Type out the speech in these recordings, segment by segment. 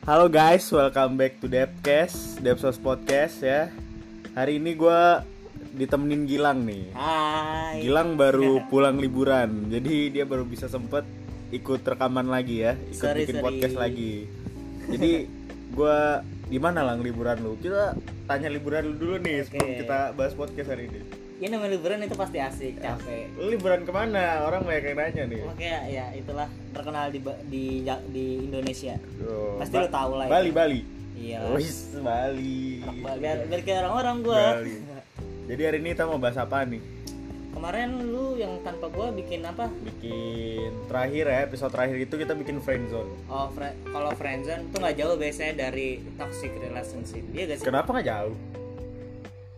Halo guys, welcome back to Depcast, Depsos Podcast ya. Hari ini gue ditemenin Gilang nih. Hai. Gilang baru pulang liburan, jadi dia baru bisa sempet ikut rekaman lagi ya, ikut Sorry, bikin sorry. podcast lagi. Jadi gue di mana lang liburan lu? Kita tanya liburan lu dulu nih sebelum Oke. kita bahas podcast hari ini. Ya namanya liburan itu pasti asik, capek. Lu liburan ke mana? Orang banyak yang nanya nih. Oke ya itulah terkenal di di di Indonesia. Tuh, Pasti Ba- lu tahu lah. Bali, Bali. Iya. Wis, Bali. Biar biar kayak orang-orang gua. Bali. Jadi hari ini kita mau bahas apa nih? Kemarin lu yang tanpa gua bikin apa? Bikin terakhir ya, episode terakhir itu kita bikin friendzone. Oh, fre- kalau friendzone tuh nggak jauh biasanya dari toxic relationship. Iya gak sih? Kenapa nggak jauh?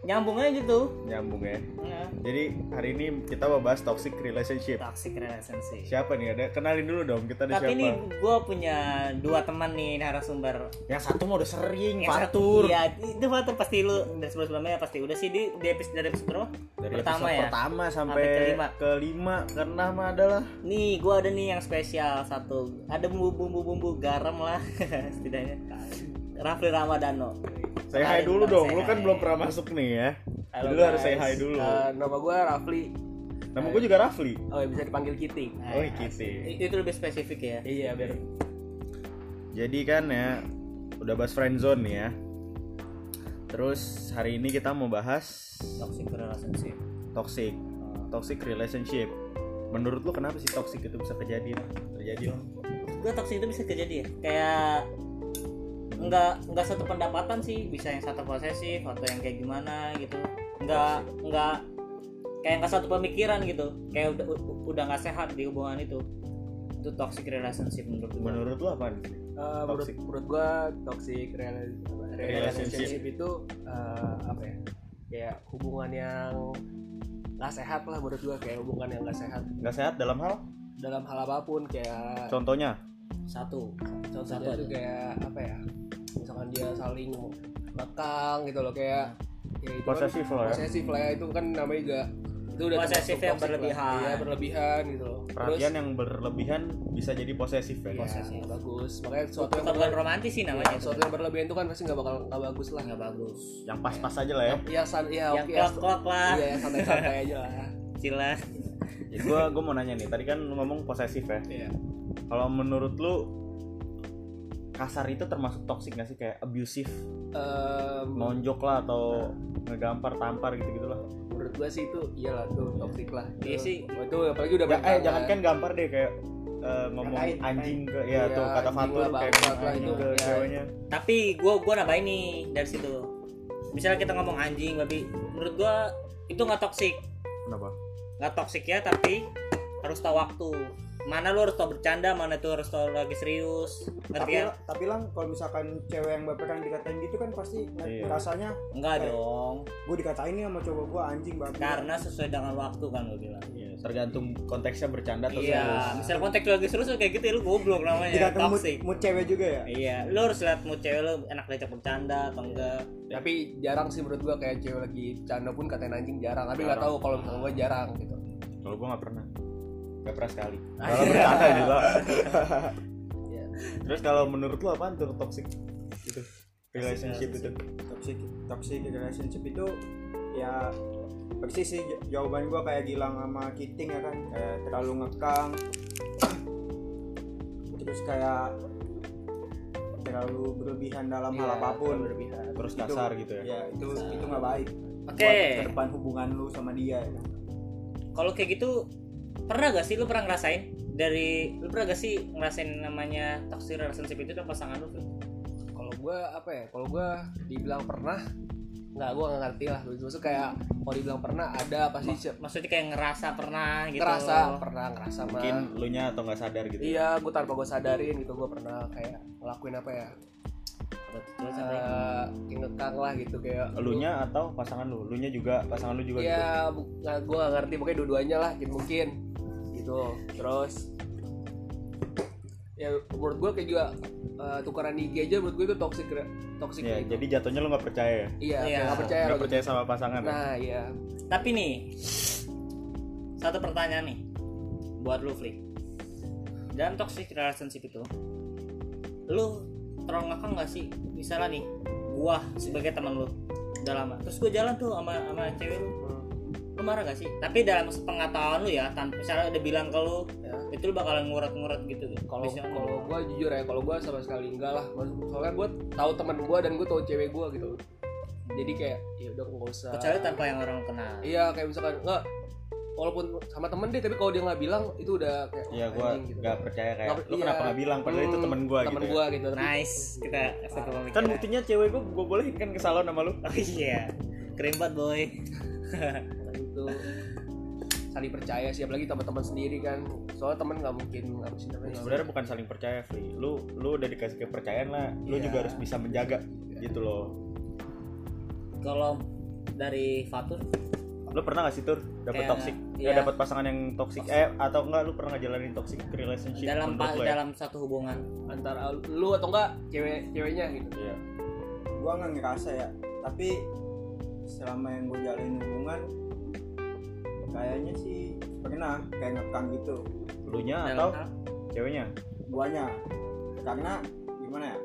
Nyambung aja gitu. Nyambung ya. Nah, Jadi hari ini kita mau bahas toxic relationship. toxic relationship. Siapa nih? Ada kenalin dulu dong. Kita ada Tapi siapa? ini gue punya dua teman nih narasumber. Yang satu mau udah sering, Yang satu- Fatur. Iya, itu Fatur pasti lu dari sebelum sebelumnya pasti udah sih di di episode dari episode berapa? Dari pertama episode ya. pertama sampai, Sampai kelima. kelima karena mah adalah Nih, gue ada nih yang spesial satu. Ada bumbu-bumbu bumbu garam lah setidaknya. Rafli Ramadano. Saya hai Kenalin dulu dong, say Lu kan hi. belum pernah masuk nih ya. Halo Dulu harus say hi dulu. Eh, nama gue Rafli. Nama gue juga Rafli. Oh ya, bisa dipanggil Kitty. Oh, Eh, Kitty. Itu lebih spesifik ya. Iya biar. Jadi kan ya udah bahas friendzone nih ya. Terus hari ini kita mau bahas Toxic relationship. toxic toxic relationship. Menurut lu kenapa sih toxic itu bisa kejadian terjadi lo? Gue toxic itu bisa kejadian ya. Kayak nggak nggak satu pendapatan sih bisa yang satu posesif atau yang kayak gimana gitu nggak nggak kayak nggak satu pemikiran gitu kayak udah udah nggak sehat di hubungan itu itu toxic relationship menurut gue Menurut lu apa? Eh, menurut Toxic. menurut gue toxic Relationship. relationship itu eh, apa ya? Kayak hubungan yang nggak sehat lah menurut gue kayak hubungan yang nggak sehat Nggak sehat dalam hal? dalam hal apa pun kayak Contohnya? Satu contohnya satu itu aja. kayak apa ya misalkan dia saling ngekang gitu loh kayak ya itu kan Posesif loh ya. posesif lah ya itu kan namanya juga itu udah Posesif yang lah. berlebihan. iya berlebihan gitu loh Perhatian yang berlebihan bisa jadi posesif ya. Terus, Posesif. iya, bagus makanya sesuatu yang bukan romantis sih namanya sesuatu yang berlebihan itu kan pasti nggak bakal nggak bagus lah nggak bagus Yang pas-pas aja lah ya. ya san ya yang oke ya, klok klok lah iya yang santai-santai aja lah Cila Jadi gua gua mau nanya nih. Tadi kan lu ngomong posesif ya. iya Kalau menurut lu kasar itu termasuk toxic gak sih kayak abusive, Em, nonjok lah atau ngegampar tampar gitu-gitu lah. menurut gua sih itu iyalah tuh toxic lah Iya Itu- sih. itu apalagi udah Ya, eh jangan kan gampar deh kayak eh, ngomong Katain, anjing ke ya Iya, tuh kata Fatur kayak ngomong anjing itu. ke Ya. ceweknya. tapi gue gue nambahin nih dari situ misalnya kita ngomong anjing tapi menurut gue itu nggak toxic Kenapa? Nggak toxic ya tapi harus tahu waktu mana lu harus tahu bercanda mana tuh harus tahu lagi serius. Ngerti tapi ya? tapi lang kalau misalkan cewek yang baperan dikatain gitu kan pasti Iya. rasanya enggak dong. Gue dikatain nih sama cowok gue anjing banget karena sesuai dengan waktu kan lu bilang. Iya, tergantung konteksnya bercanda atau iya serius. misal konteks lagi serius kayak gitu ya lu goblok namanya dikatain mood, mood cewek juga ya? Iya lu harus lihat mood cewek lu enak diajak bercanda atau enggak. Tapi jarang sih menurut gua kayak cewek lagi bercanda pun katain anjing jarang. Tapi nggak tahu kalau misalnya gua jarang gitu. Kalau gua nggak pernah. Gak pernah sekali. Ah, Kalau iya. bercanda juga. Iya. Terus kalau menurut lu apaan tuh toxic itu relationship itu? toxic toxic relationship itu ya persis sih jawaban gue kayak Gilang sama Kiting ya kan kayak terlalu ngekang terus kayak terlalu berlebihan dalam hal Iya, apa pun berlebihan. Terus Itu- kasar gitu ya. ya itu itu nggak baik oke buat ke depan hubungan lu sama dia ya kan. kalau kayak gitu pernah gak sih lu pernah ngerasain dari lu pernah gak sih ngerasain namanya toxic relationship itu dengan pasangan lu Fri? kalau gua apa ya kalau gua dibilang pernah nggak gua nggak ngerti lah maksud kayak kalau dibilang pernah ada pasti se- maksudnya kayak ngerasa pernah gitu ngerasa pernah ngerasa mah Mungkin lu nya atau nggak sadar gitu. iya gua tanpa gua sadarin gitu gua pernah kayak ngelakuin apa ya Terus lagi? Eh, ngekang lah gitu kayak Lu nya atau pasangan lu? Lu nya juga pasangan lu juga gitu. Iya, bu- nggak gue gak ngerti pokoknya dua-duanya lah mungkin mungkin gitu. Terus ya menurut gue kayak juga eh, tukaran IG aja menurut gue itu toxic toxic Ya, gitu. jadi jatuhnya lu nggak percaya ya? iya, kayak nggak percaya Nggak loh. percaya sama pasangan ya? Nah, iya. tapi nih satu pertanyaan nih buat lu Fli dalam toxic relationship itu lu terlalu ngakak nggak sih? Misalnya nih gua sebagai teman lu udah lama. Terus gua jalan tuh sama sama cewek lu. Lu marah gak sih? Tapi dalam sepengetahuan lu ya tanpa misalnya udah bilang ke lu Ya. itu lu bakalan ngurat-ngurat gitu. Kalau kalau gue jujur ya kalau gue sama sekali enggak lah. Soalnya gue tahu teman gue dan gue tahu cewek gue gitu. Jadi kayak ya udah nggak usah. Kecuali tanpa yang orang kenal. Iya kayak misalkan enggak walaupun sama temen deh tapi kalau dia nggak bilang itu udah kayak Iya oh, gue anjing gitu. nggak percaya kayak lu iya. kenapa nggak bilang padahal itu Hmm, temen gue temen gitu. gue ya. gitu tapi nice kita satu pemikiran Kan buktinya cewek gue gue bolehin kan ke salon sama lu. oh iya keren banget boy itu saling percaya sih apalagi teman-teman sendiri kan soalnya teman nggak mungkin nggak mungkin namanya Sebenarnya bukan saling percaya, Fli. Lu lu udah dikasih kepercayaan lah, lu Iya. juga harus bisa menjaga gitu loh. kalau dari Fatur Lu pernah gak sih tur dapet Kayak- toxic? iya. Ya dapat pasangan yang toxic eh atau enggak lu pernah ngejalanin toxic relationship dalam pa- lu ya? dalam satu hubungan antara lu atau enggak cewek ceweknya gitu Iya. gua nggak ngerasa ya tapi selama yang gue jalanin hubungan kayaknya sih pernah kayak ngekang gitu Lu nya atau hal ceweknya? guanya karena gimana ya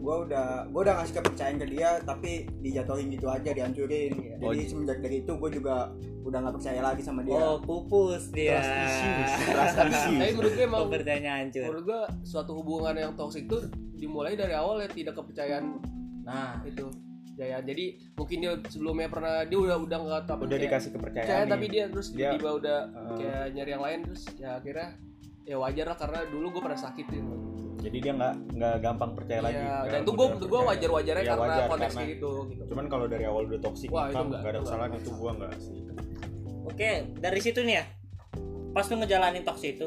gua udah gua udah ngasih kepercayaan ke dia tapi dijatuhin gitu aja dihancurin. Oh, jadi j- semenjak dari itu gue juga udah nggak percaya lagi sama dia. Oh pupus dia. Trust issues, trust issues. tapi menurut gue emang kepercayaannya hancur. menurut gue suatu hubungan yang toksik tuh dimulai dari awal ya tidak kepercayaan. Nah. Itu. Ya jadi mungkin dia sebelumnya pernah dia udah udah nggak tahu Udah kayak- dikasih kepercayaan. percaya tapi dia terus Dia- tiba-tiba udah Uh, kayak nyari yang lain terus ya akhirnya ya wajar lah karena dulu gue pernah sakit gitu. Jadi dia nggak nggak gampang percaya lagi. Iya, dan itu gue mudah gue wajar wajarnya Iya, karena wajar, konteks karena- kayak gitu gitu. Cuman kalau dari awal udah toxic, Wah, itu ngekang, enggak, nggak ada itu kesalahan enggak. itu gua nggak sih. oke dari situ nih ya pas lu ngejalanin toxic itu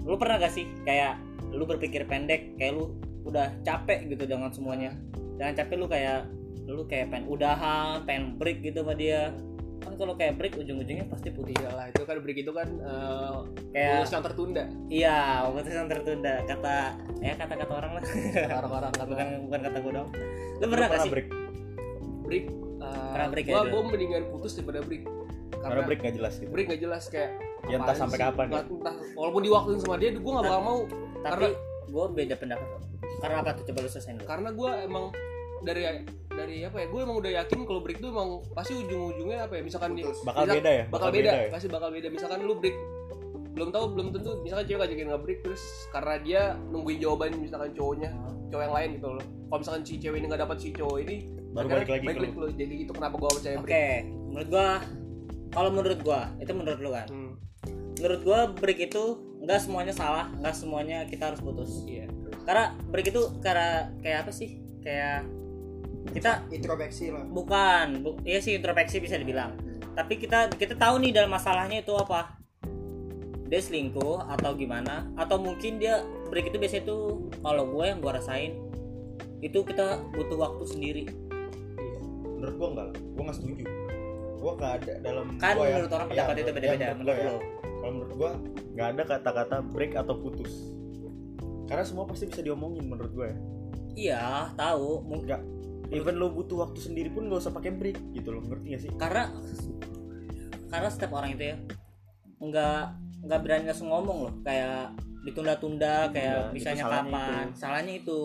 lu pernah gak sih kayak lu berpikir pendek kayak lu udah capek gitu dengan semuanya jangan capek lu kayak lu kayak pengen udahan pengen break gitu sama dia kan kalau kayak break ujung-ujungnya pasti putih Iyalah itu kan break itu kan eh, kayak lulus yang tertunda. Iya putusan tertunda. Kata ya kata-kata orang lah. Kata orang-orang kata bukan bukan kata gue dong lu pernah gak sih? break? break? Pernah break ya, gua Dul? gua mendingan putus daripada break. Karena break nggak jelas gitu. break gak jelas kayak Ya entah sampai sih? kapan ya. Nggak- entah. Walaupun diwaktuin sama dia gue gak bakal mau. Tapi gue beda pendapat. Karena apa tuh? Coba lu selesain dulu. Karena gue emang dari dari apa ya gue emang udah yakin kalau break tuh emang pasti ujung-ujungnya apa ya misalkan dia. Bakal misal- beda ya? bakal beda, ya? pasti bakal beda misalkan lu break belum tahu belum tentu misalkan cewek ngajakin nggak break terus karena dia nungguin jawaban misalkan cowoknya cowok yang lain gitu loh kalau misalkan si cewek ini nggak dapat si cowok ini Baru balik lagi balik lu. lu. jadi itu kenapa gue percaya oke break menurut gua kalau menurut gua itu menurut lu kan hmm. menurut gua break itu nggak semuanya salah nggak semuanya kita harus putus iya karena break itu karena kayak apa sih kayak kita introspeksi lah bukan bu, iya sih introspeksi bisa dibilang tapi kita kita tahu nih dalam masalahnya itu apa dia selingkuh atau gimana atau mungkin dia break itu biasanya tuh kalau gue yang gue rasain itu kita butuh waktu sendiri Menurut gua enggak, gua nggak setuju. Gua nggak ada dalam kan gua ya. menurut orang Iya, pendapat itu menurut- beda-beda iya, menurut gua ya. lo Kalau menurut gua nggak ada kata-kata break atau putus. Karena semua pasti bisa diomongin menurut gua ya. iya tahu Enggak. Even lo butuh waktu sendiri pun gak usah pakai break gitu loh, ngerti gak sih? karena karena setiap orang itu ya nggak nggak berani langsung ngomong loh kayak ditunda-tunda kayak Iya, misalnya itu salahnya kapan itu. salahnya itu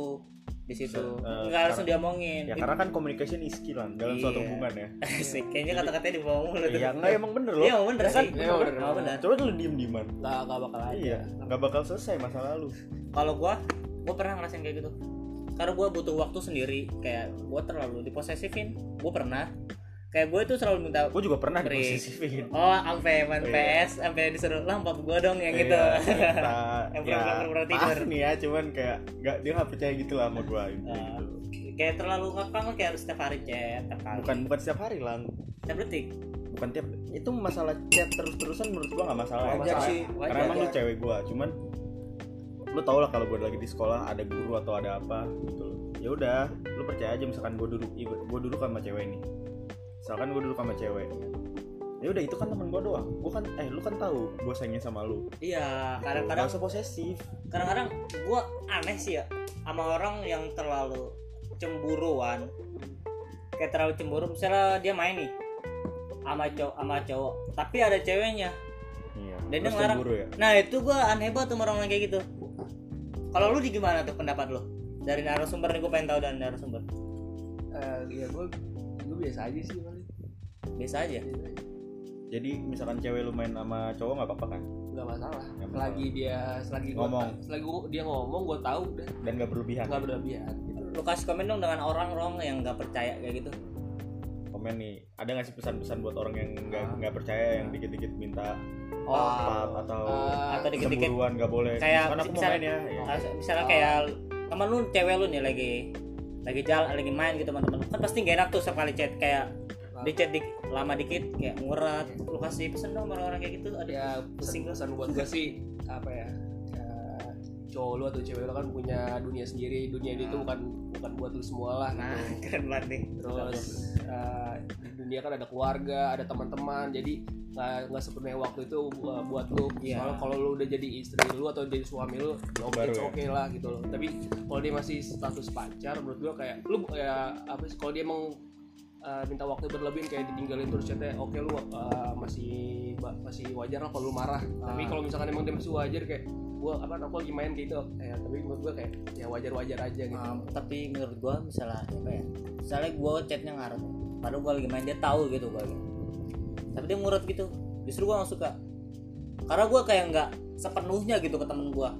di situ eh, nggak langsung diomongin Ya karena kan communication is key lah dalam suatu Iya. hubungan ya. Asik, kayaknya kata-katanya di bawah mulu tuh. Iya, enggak emang bener loh. Iya, emang bener Ya kan? sih. Iya, emang bener. Emang bener. Coba lu diem dieman. nggak nggak bakal Iya, nggak bakal selesai masalah lu. Kalau gua, gua pernah ngerasain kayak gitu. Karena gua butuh waktu sendiri, kayak gua terlalu diposesifin. Gua pernah. Kayak gua itu selalu minta Gue juga pernah Break. diposesifin. Oh, sampai main Iya. PS, sampai disuruh lampat gua dong yang gitu. Iya, kita, Yang ya, tidur. maaf nih ya, cuman kayak nggak dia nggak percaya gitu lah sama gue Ah. gitu. kayak terlalu ngakang lah, kayak harus setiap hari chat, setiap kali. Bukan bukan setiap hari lah, setiap detik. bukan tiap itu masalah chat terus-terusan menurut gua nggak masalah. Wajar Masalah- sih, Karena wajar. emang lu cewek gua, cuman lu tau lah kalau gue lagi di sekolah ada guru atau ada apa gitu loh. Ya udah, lu percaya aja misalkan gue duduk gue duduk sama cewek ini. Misalkan gue duduk sama cewek. Ya udah itu kan temen gue doang. Gue kan eh lu kan tahu gue sayangnya sama lu. Iya, Gitu. kadang-kadang usah posesif. kadang-kadang gue aneh sih ya sama orang yang terlalu cemburuan kayak terlalu cemburu misalnya dia main nih sama cowok sama cowok tapi ada ceweknya Iya. Dan dia ngelarang. ya. nah itu gue aneh banget sama orang kayak gitu kalau lu di gimana tuh pendapat lu? Dari narasumber nih gue pengen tahu dari narasumber. Eh, ya gue gue biasa aja sih paling. Biasa aja? Jadi misalkan cewek lu main sama cowok nggak apa-apa kan? Nggak masalah. Nggak selagi dia selagi gua Ngomong. ta- selagi gua- dia ngomong gue tahu udah. Dan nggak berlebihan. Nggak berlebihan. Gitu lu kasih komen dong dengan orang orang yang nggak percaya kayak gitu komen nih ada nggak sih pesan-pesan buat orang yang nggak Ah. nggak percaya yang dikit-dikit minta oh atau Eh, atau dikit-dikit nggak boleh kayak misalkan aku mau misalnya- main ya, ya. Misalnya kayak teman lu cewek lu nih lagi lagi jalan lagi main gitu teman-teman kan pasti gak enak tuh sekali chat kayak di chat dik, lama dikit kayak ngurat lu kasih pesan dong sama orang kayak gitu ada ya Pusing pesan, pesan buat gue sih apa ya cowok lu atau cewek lu kan punya dunia sendiri dunia ini tuh bukan bukan buat lu semua lah nah gitu. keren banget nih terus eh, di dunia kan ada keluarga ada teman-teman jadi nggak nggak sepenuhnya waktu itu uh, buat lu Iya. soalnya kalau lu udah jadi istri lu atau jadi suami lu ya oke ya. oke lah gitu loh tapi kalau dia masih status pacar menurut gua kayak lu ya apa sih kalau dia emang uh, minta waktu berlebihan kayak ditinggalin terus chatnya oke lu uh, masih masih wajar lah kalau lu marah tapi Ah. kalau misalkan emang dia masih wajar kayak gua apa aku lagi main gitu. Ya tapi menurut gua kayak ya wajar-wajar aja gitu. Um, tapi menurut gua misalnya apa ya misalnya gua chatnya ngaret padahal gua lagi main dia tahu gitu gua lagi. tapi dia ngurut gitu justru gua nggak suka. Karena gua kayak nggak sepenuhnya gitu ke temen gua.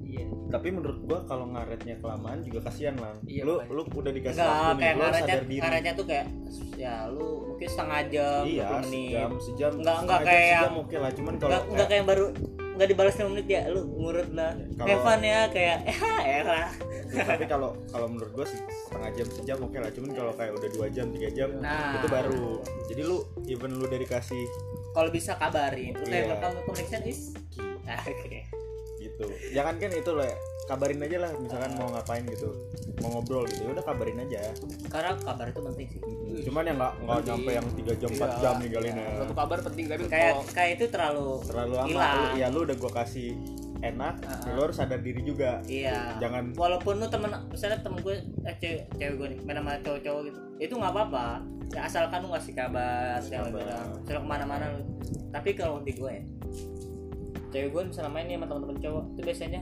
Iya. Tapi menurut gua kalau ngaretnya kelamaan juga kasihan lah Iya, lu makanya. lu udah dikasih enggak waktu nih kayak lu harus ngaretnya sadar diri. ngaretnya tuh kayak ya lu mungkin setengah jam iya 20 menit. sejam sejam Enggak, enggak setengah jam, kayak- sejam oke lah cuman kalau enggak enggak kayak baru nggak dibalas 5 menit ya lu ngurut lah. Kalau- Evan ya kayak eh era tapi kalau kalau menurut gua sih setengah jam sejam oke lah. Cuman kalau kayak udah dua jam tiga jam Nah. itu baru. Jadi lu even lu dari kasih kalau bisa kabarin lu kayak Iya. welcome connection is. Ah, oke. Gitu. Jangan kan itu loh kabarin aja lah misalkan mau ngapain gitu mau ngobrol gitu ya udah kabarin aja. Karena kabar itu penting sih. Cuman ya nggak nggak nyampe yang tiga jam empat Iya. jam ninggalinnya suatu kabar penting tapi kayak kalau kayak itu terlalu terlalu lama lu, ya lu udah gua kasih enak ya lu harus sadar diri juga. Iya. Jangan walaupun lu temen misalnya temen gue eh, cewek, cewek gue nih main sama cowok-cowok gitu itu nggak apa-apa. Ya asalkan lu ngasih kabar segala bilang misalnya ke mana-mana lu. Tapi kalau di gue ya cewek gue misalnya main nih sama temen-temen cowok itu biasanya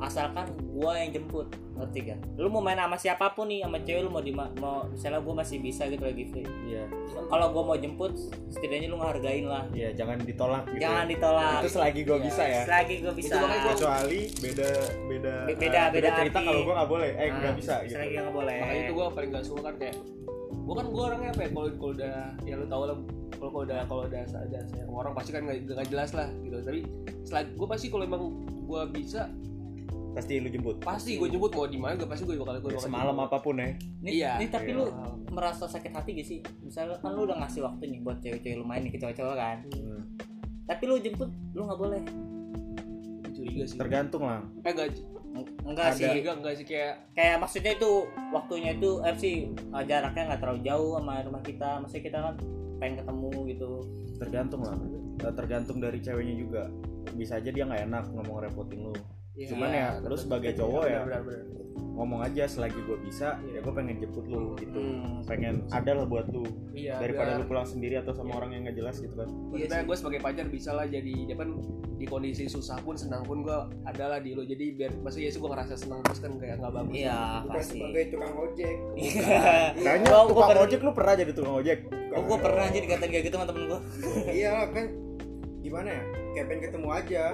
asalkan gue yang jemput ngerti gak lu mau main sama siapa pun nih sama cewek lu mau di mau misalnya gue masih bisa gitu lagi free iya. Kalau gue mau jemput setidaknya lu ngehargain lah. Iya jangan ditolak gitu jangan ditolak. Itu selagi gua Iya. bisa ya. selagi gue bisa. Itu makanya gua- kecuali beda beda Be- eh, beda- beda cerita kalau gua nggak boleh. Eh nggak bisa gitu. selagi nggak boleh. Makanya itu gue paling gak suka kan kayak gue kan gue orangnya apa ya kalau kalau udah ya lu tau lah kalau kalau udah kalau udah ada orang pasti kan gak, gak jelas lah gitu. Tapi setelah gue pasti kalau emang gue bisa pasti lu jemput pasti gue jemput mau di mana gue pasti gue bakal gue Ya, semalam apa pun ya Nih, Iya. nih tapi Iya. lu merasa sakit hati gak sih? Misalnya kan lu udah ngasih waktu nih buat cewek-cewek lu main nih ke cowok-cowok kan. Hmm, Tapi lu jemput lu nggak boleh. curiga sih tergantung lah eh gak Eng- Enggak sih. curiga enggak sih kayak Kayak maksudnya itu waktunya itu eh sih eh, jaraknya nggak terlalu jauh sama rumah kita. Maksudnya kita kan pengen ketemu gitu. tergantung lah Eh, tergantung dari ceweknya juga bisa aja dia nggak enak ngomong repotin lu cuman ya lu sebagai cowok ya benar, benar. ngomong aja selagi gue bisa ya gue pengen jemput lu gitu. Hmm. pengen ada lah buat lu iya daripada biar- lu pulang sendiri atau sama orang yang nggak jelas gitu kan. Maksudnya gue sebagai pacar bisa lah jadi ya kan di kondisi susah pun senang pun gue adalah di lo jadi biar maksudnya ya sih gue ngerasa senang terus kan kayak nggak bagus. Iya bukan pasti. sebagai tukang ojek. Kayaknya tukang pernah- ojek lu pernah jadi tukang ojek. Oh, gue pernah aja dikatain kayak gitu sama temen gue. iya kan gimana ya kayak pengen ketemu aja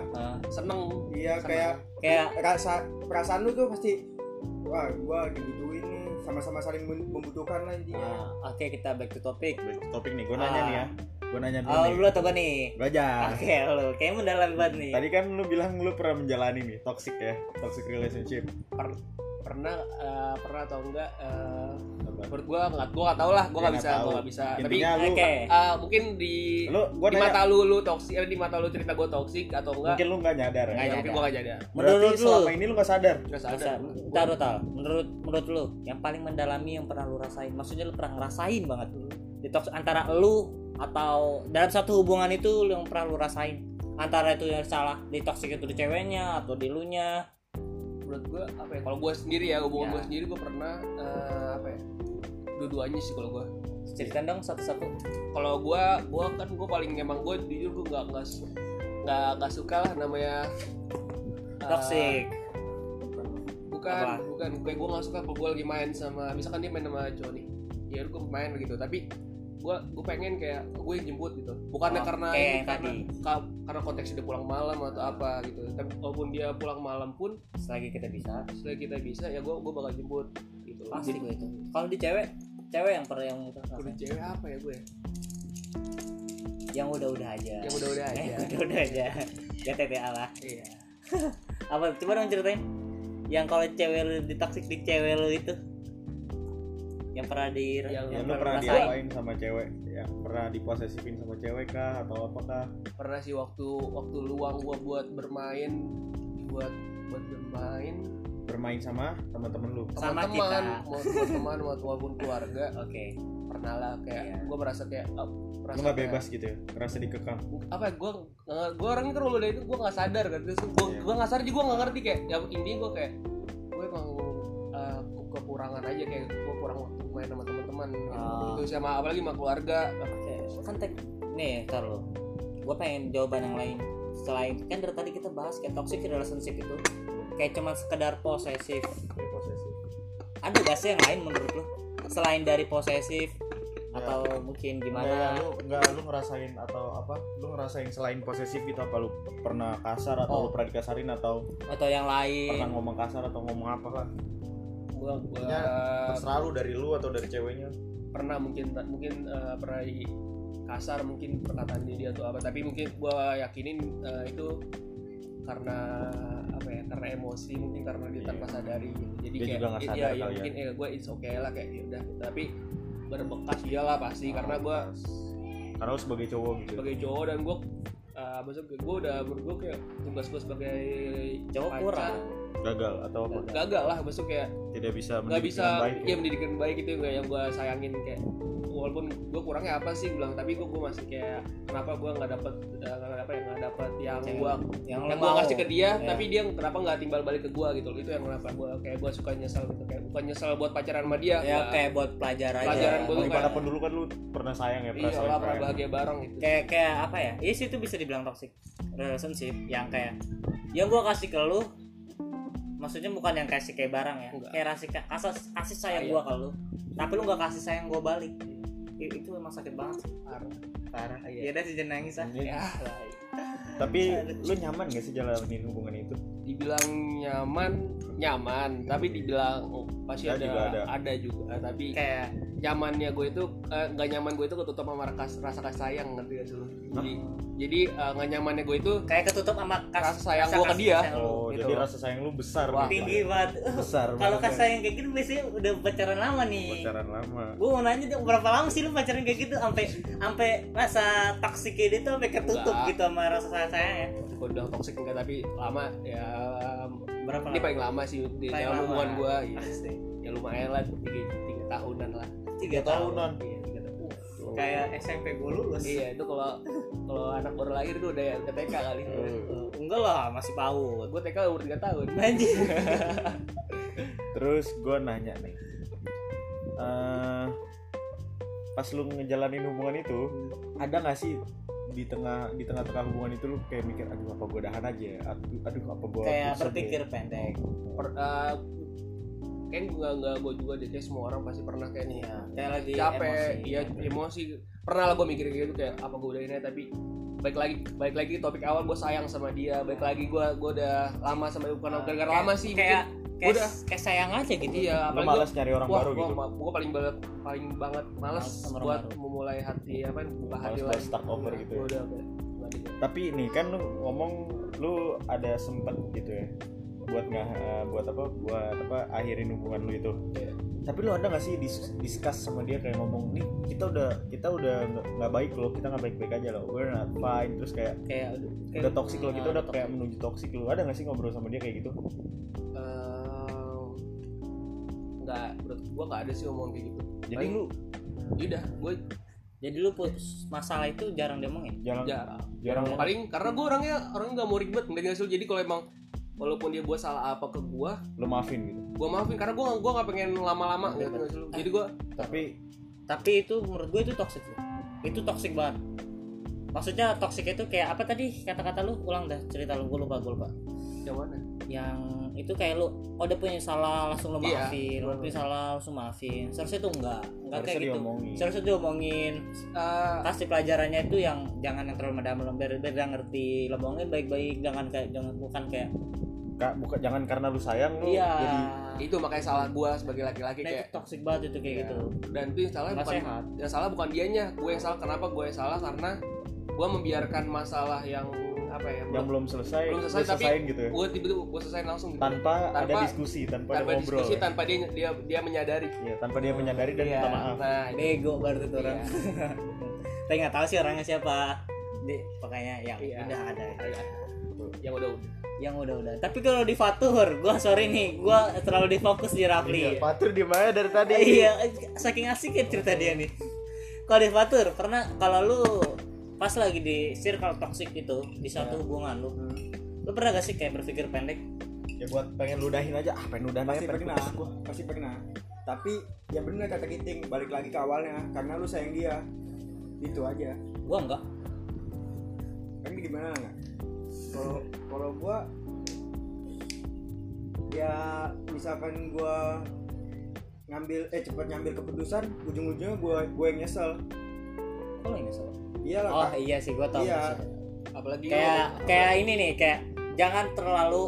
seneng iya kayak kayak rasa perasaan lu tuh pasti wah gua dibutuhin nih sama-sama saling mem- membutuhkan lah intinya ah, oke kita back to topic. Baik, topik nih gue nanya Ah. nih ya gue nanya dulu Oh, nih lu atau gue nih? gue aja Oke, lu kayaknya mendalam banget nih. tadi kan lu bilang lu pernah menjalani nih toxic ya toxic relationship pernah eh, pernah atau enggak eh, Apa? menurut gue nggak gue nggak tahu lah gue Ya, nggak nggak bisa tahu. gue nggak bisa tapi intinya lu Oke. eh, mungkin di lu gue di nanya mata lu lu toksik eh, di mata lu cerita gue toksik atau enggak mungkin lu nggak nyadar ya Nggak ya, mungkin gue gak nyadar berarti Menurut lu- selama ini lu nggak sadar nggak sadar Bentar, bentar. Menurut menurut lu yang paling mendalami yang pernah lu rasain, maksudnya lu pernah ngerasain banget di toks antara lu atau dalam satu hubungan itu lu yang pernah lu rasain antara itu yang salah di toksik itu di ceweknya atau di lu nya menurut gue apa ya kalau gue sendiri ya hubungan Ya. gue sendiri gue pernah eh, apa ya dua-duanya sih kalau gue ceritain dong satu-satu kalau gue gue kan gue paling emang gue jujur gue nggak nggak nggak nggak suka lah namanya eh, toksik bukan bukan Apa? bukan kayak gue nggak suka kalau gue lagi main sama misalkan dia main sama nih ya gue main gitu tapi gue gue pengen kayak gue yang jemput gitu. Bukannya Oh, karena kayak ini, yang karena tadi. ka- karena konteksnya dia pulang malam atau apa gitu. Tapi walaupun dia pulang malam pun selagi kita bisa. setelah kita bisa ya gue gue bakal jemput gitu. Pasti gue itu. Kalau di cewek cewek yang pernah yang itu rasain. cewek apa ya gue yang udah-udah aja. Yang udah-udah aja. Eh, udah-udah aja. Ya TTA lah. Iya. Apa coba dong ceritain. Yang kalau cewek lu ditaksik di cewek lu itu yang pernah di Yang- Ya, yang pernah rasain. diapain sama cewek? Ya, pernah diposesifin sama cewek kah atau apakah? pernah sih waktu waktu luang gue buat bermain buat buat bermain Bermain sama teman-teman lu. Sama teman-teman kita. mau teman maupun keluarga oke pernah lah kayak Iya. gue merasa kayak oh, merasa nggak kayak- bebas gitu ya? Ngerasa dikekang. apa gue gue orangnya kan kalau udah itu gue nggak sadar kan terus gue Iya. gue nggak sadar juga gue nggak ngerti kayak yang intinya gue kayak kekurangan aja kayak gue kurang waktu main sama teman-teman gitu. Ah. Itu sama apalagi sama keluarga Oke, kan tek nih tar lo gue pengen jawaban yang lain selain kan dari tadi kita bahas kayak toxic relationship itu kayak cuma sekedar posesif ada gak sih yang lain menurut lo selain dari posesif atau mungkin gimana lu nggak lu ngerasain atau apa? Lu ngerasain selain posesif gitu apa lu pernah kasar atau Oh. lu pernah dikasarin atau atau yang lain pernah ngomong kasar atau ngomong apa lah? Gue gue Ya, Terserah lu dari lu atau dari ceweknya. pernah mungkin mungkin uh, pernah kasar mungkin perkataan dia atau apa tapi mungkin gue yakinin uh, itu karena apa ya karena emosi mungkin karena dia tanpa Iya. sadari gitu. jadi Dia kayak juga ya, sadar ya, ya. mungkin eh gue it's okay lah kayak ya udah tapi berbekas dia lah pasti karena gue karena sebagai cowok gitu. sebagai cowok dan gue uh, maksudnya gue udah menurut gue kayak tugas gue sebagai Cowok kurang. Gagal atau apa? gagal lah maksudnya kayak Tidak bisa nggak mendidik bisa dengan baik. ya mendidikan baik itu yang gue sayangin kayak walaupun gue kurangnya apa sih bilang tapi gue gue masih kayak kenapa gue nggak dapet eh, nggak apa ya nggak dapet yang gue yang, yang lo gue kasih ke dia Iya. tapi dia kenapa nggak timbal balik ke gue gitu itu yang kenapa gue kayak gue suka nyesel gitu kayak bukan nyesel buat pacaran sama dia ya nggak. kayak buat pelajaran aja Pelajaran lu di mana pun dulu kan lu pernah sayang ya, pernah iya lah pernah sayang. bahagia bareng gitu kayak kayak apa ya yes itu bisa dibilang toxic relationship yang kayak yang gua kasih ke lu maksudnya bukan yang kasih kayak barang ya Enggak. kayak kasih kasih kasih sayang Sayang. gua ke lu tapi lu nggak kasih sayang gua balik itu emang sakit banget sih Parah. parah Iya. ya udah sih jangan nangis ah Iya. ya Tapi lu nyaman gak sih jalanin hubungan itu? dibilang nyaman nyaman tapi dibilang oh, pasti Ya, ada juga ada. ada. juga tapi kayak nyamannya gue itu eh, nggak nyaman gue itu ketutup sama rasa, rasa kasih sayang ngerti gak sih jadi jadi eh, nggak nyamannya gue itu kayak ketutup sama kas, Rasa sayang gua ke dia. Oh, gitu. jadi rasa sayang lu besar Wah, tinggi banget Besar. kalau banget kasih ya. sayang kayak gitu biasanya udah pacaran lama nih pacaran lama. gue mau nanya berapa lama sih lu pacaran kayak gitu sampai sampai rasa toksik kayak gitu sampai ketutup Enggak. gitu sama rasa sayang gue bilang toxic enggak tapi lama ya berapa ini paling lama sih di dalam lama. hubungan gue ya, ya lumayan lah tiga, tiga tahunan lah tiga tahunan. tahun. iya tiga tahun. Kayak SMP gue lulus. Iya itu kalau kalau anak baru lahir tuh udah udah TK kali. Oh. enggak lah masih paut gue TK umur tiga tahun. Anjir Terus gue nanya nih, eh pas lu ngejalanin hubungan itu, ada nggak sih di tengah di tengah-tengah hubungan itu lu kayak mikir aduh apa gue dahan aja? Ya aduh, aduh apa gue kayak berpikir pendek. Per, eh, kayak nggak nggak gue juga deh kayak semua orang pasti pernah kayak nih iya kayak lagi capek emosi. iya emosi pernah lah gue mikir kayak gitu kayak apa gue udah ini tapi baik lagi baik lagi topik awal gue sayang sama dia baik lagi gue gue udah lama sama dia bukan Ah, gara-gara lama sih kayak mungkin. kayak, Udah. kayak sayang aja gitu iya lu apalagi malas nyari orang wah, baru gua, gitu gua paling banget paling banget males Males sama orang buat baru. memulai hati apa buka hati lagi start over gitu ya. Udah tapi nih kan lu ngomong lu ada sempet gitu ya buat nggak eh, buat apa buat apa akhirin hubungan lu itu. Iya. tapi lu ada nggak sih dis discuss sama dia kayak ngomong nih kita udah kita udah nggak- baik loh kita nggak baik baik aja loh we're not fine. Terus kayak kayak udah kayak udah toxic loh kita Ah, udah kayak menuju toxic lo ada nggak sih ngobrol sama dia kayak gitu? Eh, nggak menurut gua nggak ada sih ngomong kayak gitu. Jadi Paling- lu udah gue jadi lu putus masalah itu jarang diomongin? Jarang. Jarang. Jarang. Paling karena gue orangnya orang nggak mau ribet nggak jadi kalau emang walaupun dia buat salah apa ke gue lu maafin gitu? gue maafin karena gue gua nggak pengen lama-lama gitu. Nggak sih lu? jadi gue tapi tapi itu menurut gue itu toxic loh. itu toxic banget. Maksudnya toxic itu kayak apa tadi kata-kata lu? Ulang dah cerita lu gue lupa gue lupa. Yang mana? Yang itu kayak lu oh dia punya salah langsung lu Iya. maafin. Lu punya salah langsung maafin. Seharusnya itu enggak. Enggak kayak gitu. diomongin. seharusnya diomongin. Eh, kasih pelajarannya itu yang jangan yang terlalu mendalam biar biar dia ngerti. Lo omongin baik-baik jangan kayak jangan bukan kayak Kak, bukan jangan karena lu sayang lu iya jadi itu makanya salah gua sebagai laki-laki nah, itu kayak toxic banget itu kayak Iya. gitu dan itu yang salah Nggak bukan sehat. yang salah bukan dianya gue yang salah kenapa gue yang salah karena gue membiarkan masalah yang apa ya yang belum selesai, belum selesai, tapi selesain gitu ya. gue tiba-tiba gue selesai langsung gitu. Tanpa, ada Tanpa- diskusi, tanpa, tanpa ada ngobrol. diskusi tanpa dia dia dia menyadari Iya, tanpa dia menyadari dan Iya, minta maaf. nah itu bego berarti tuh orang Iya. tapi nggak tahu sih orangnya siapa di pokoknya yang Iya. udah ada Iya. Yang udah udah. Yang udah-udah tapi kalau di Fatur gua sorry nih gua terlalu difokus di Rafli. Iya, Fatur di mana dari tadi? iya saking asiknya cerita dia nih. Kalau di Fatur pernah kalau lu pas lagi di circle toxic itu di satu hubungan lu lu pernah gak sih kayak berpikir pendek? Ya buat pengen ludahin aja, ah pengen ludahin pasti aja, pengen pernah. gua. pasti pernah. Tapi ya bener kata Kiting balik lagi ke awalnya karena lu sayang dia. Itu aja. Gua enggak. Kan gimana nggak kalau kalau gua ya misalkan gua ngambil eh cepat ngambil keputusan ujung-ujungnya gua gua yang nyesel kok lu nyesel iya lah oh Kak. iya sih gua tahu Iya. apalagi kayak lu- kayak ini nih kayak jangan terlalu